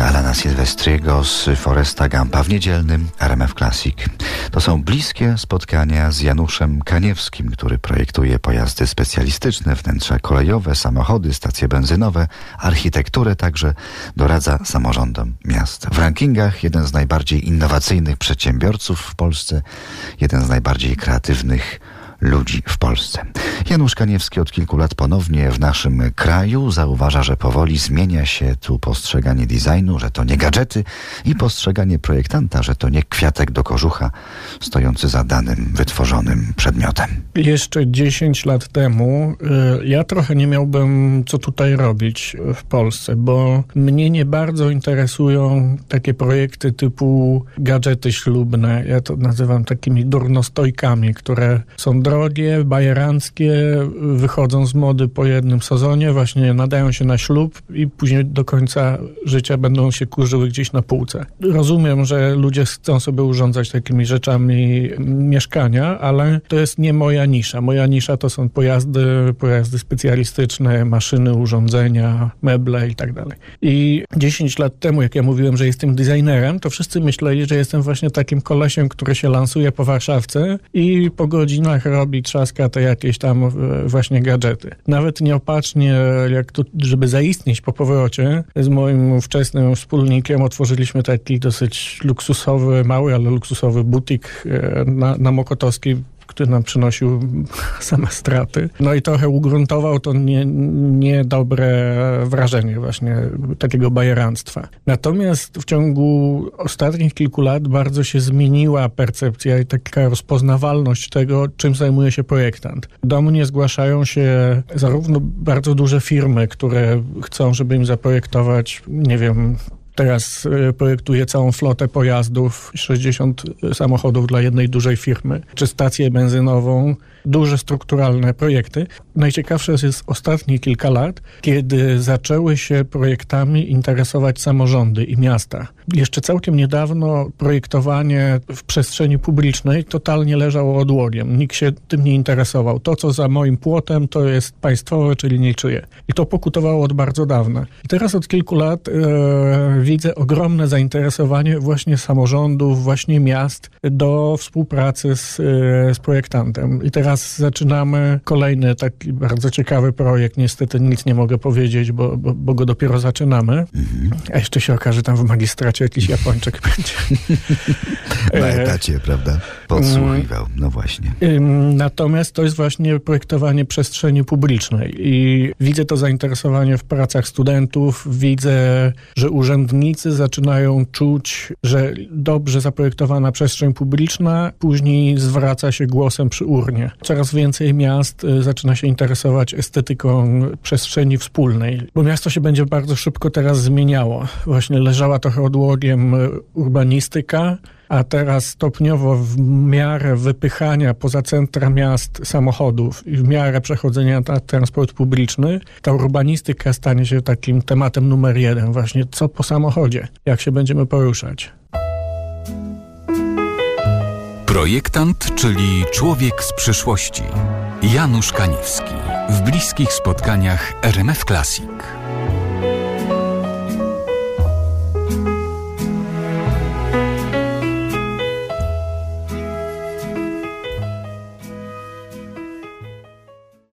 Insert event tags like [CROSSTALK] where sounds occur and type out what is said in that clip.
Jana Silvestriego z Foresta Gampa w niedzielnym RMF Classic. To są bliskie spotkania z Januszem Kaniewskim, który projektuje pojazdy specjalistyczne, wnętrza kolejowe, samochody, stacje benzynowe, architekturę także doradza samorządom miast. W rankingach jeden z najbardziej innowacyjnych przedsiębiorców w Polsce, jeden z najbardziej kreatywnych ludzi w Polsce. Janusz Kaniewski od kilku lat ponownie w naszym kraju zauważa, że powoli zmienia się tu postrzeganie designu, że to nie gadżety i postrzeganie projektanta, że to nie kwiatek do kożucha stojący za danym wytworzonym przedmiotem. Jeszcze 10 lat temu y, ja trochę nie miałbym co tutaj robić w Polsce, bo mnie nie bardzo interesują takie projekty typu gadżety ślubne. Ja to nazywam takimi durnostojkami, które są drogie, bajeranckie, wychodzą z mody po jednym sezonie, właśnie nadają się na ślub i później do końca życia będą się kurzyły gdzieś na półce. Rozumiem, że ludzie chcą sobie urządzać takimi rzeczami mieszkania, ale to jest nie moja nisza. Moja nisza to są pojazdy, pojazdy specjalistyczne, maszyny, urządzenia, meble i tak dalej. I 10 lat temu, jak ja mówiłem, że jestem designerem, to wszyscy myśleli, że jestem właśnie takim kolesiem, który się lansuje po Warszawce i po godzinach robi, trzaska te jakieś tam e, właśnie gadżety. Nawet nieopatrznie, jak tu, żeby zaistnieć po powrocie, z moim wczesnym wspólnikiem otworzyliśmy taki dosyć luksusowy, mały, ale luksusowy butik e, na, na Mokotowskiej który nam przynosił [LAUGHS] same straty. No i trochę ugruntował to niedobre nie wrażenie właśnie takiego bajeranstwa. Natomiast w ciągu ostatnich kilku lat bardzo się zmieniła percepcja i taka rozpoznawalność tego, czym zajmuje się projektant. Do mnie zgłaszają się zarówno bardzo duże firmy, które chcą, żeby im zaprojektować, nie wiem, Teraz e, projektuje całą flotę pojazdów, 60 samochodów dla jednej dużej firmy, czy stację benzynową, duże strukturalne projekty. Najciekawsze jest ostatnie kilka lat, kiedy zaczęły się projektami interesować samorządy i miasta. Jeszcze całkiem niedawno projektowanie w przestrzeni publicznej totalnie leżało odłogiem. Nikt się tym nie interesował. To, co za moim płotem, to jest państwowe, czyli niczyje. I to pokutowało od bardzo dawna. I teraz od kilku lat e, widzę ogromne zainteresowanie właśnie samorządów, właśnie miast do współpracy z, e, z projektantem. I teraz zaczynamy kolejny taki bardzo ciekawy projekt. Niestety nic nie mogę powiedzieć, bo, bo, bo go dopiero zaczynamy. Mhm. A jeszcze się okaże, tam w magistracie jakiś Japończyk [LAUGHS] będzie. [LAUGHS] Na etacie, prawda? Podsłuchiwał. No właśnie. Natomiast to jest właśnie projektowanie przestrzeni publicznej i widzę to zainteresowanie w pracach studentów. Widzę, że urzędnicy zaczynają czuć, że dobrze zaprojektowana przestrzeń publiczna później zwraca się głosem przy urnie. Coraz więcej miast y, zaczyna się interesować estetyką przestrzeni wspólnej, bo miasto się będzie bardzo szybko teraz zmieniało. Właśnie leżała trochę odłogiem y, urbanistyka, a teraz stopniowo w miarę wypychania poza centra miast samochodów i w miarę przechodzenia na transport publiczny, ta urbanistyka stanie się takim tematem numer jeden. Właśnie co po samochodzie, jak się będziemy poruszać. Projektant, czyli człowiek z przyszłości. Janusz Kaniewski. W bliskich spotkaniach RMF Classic.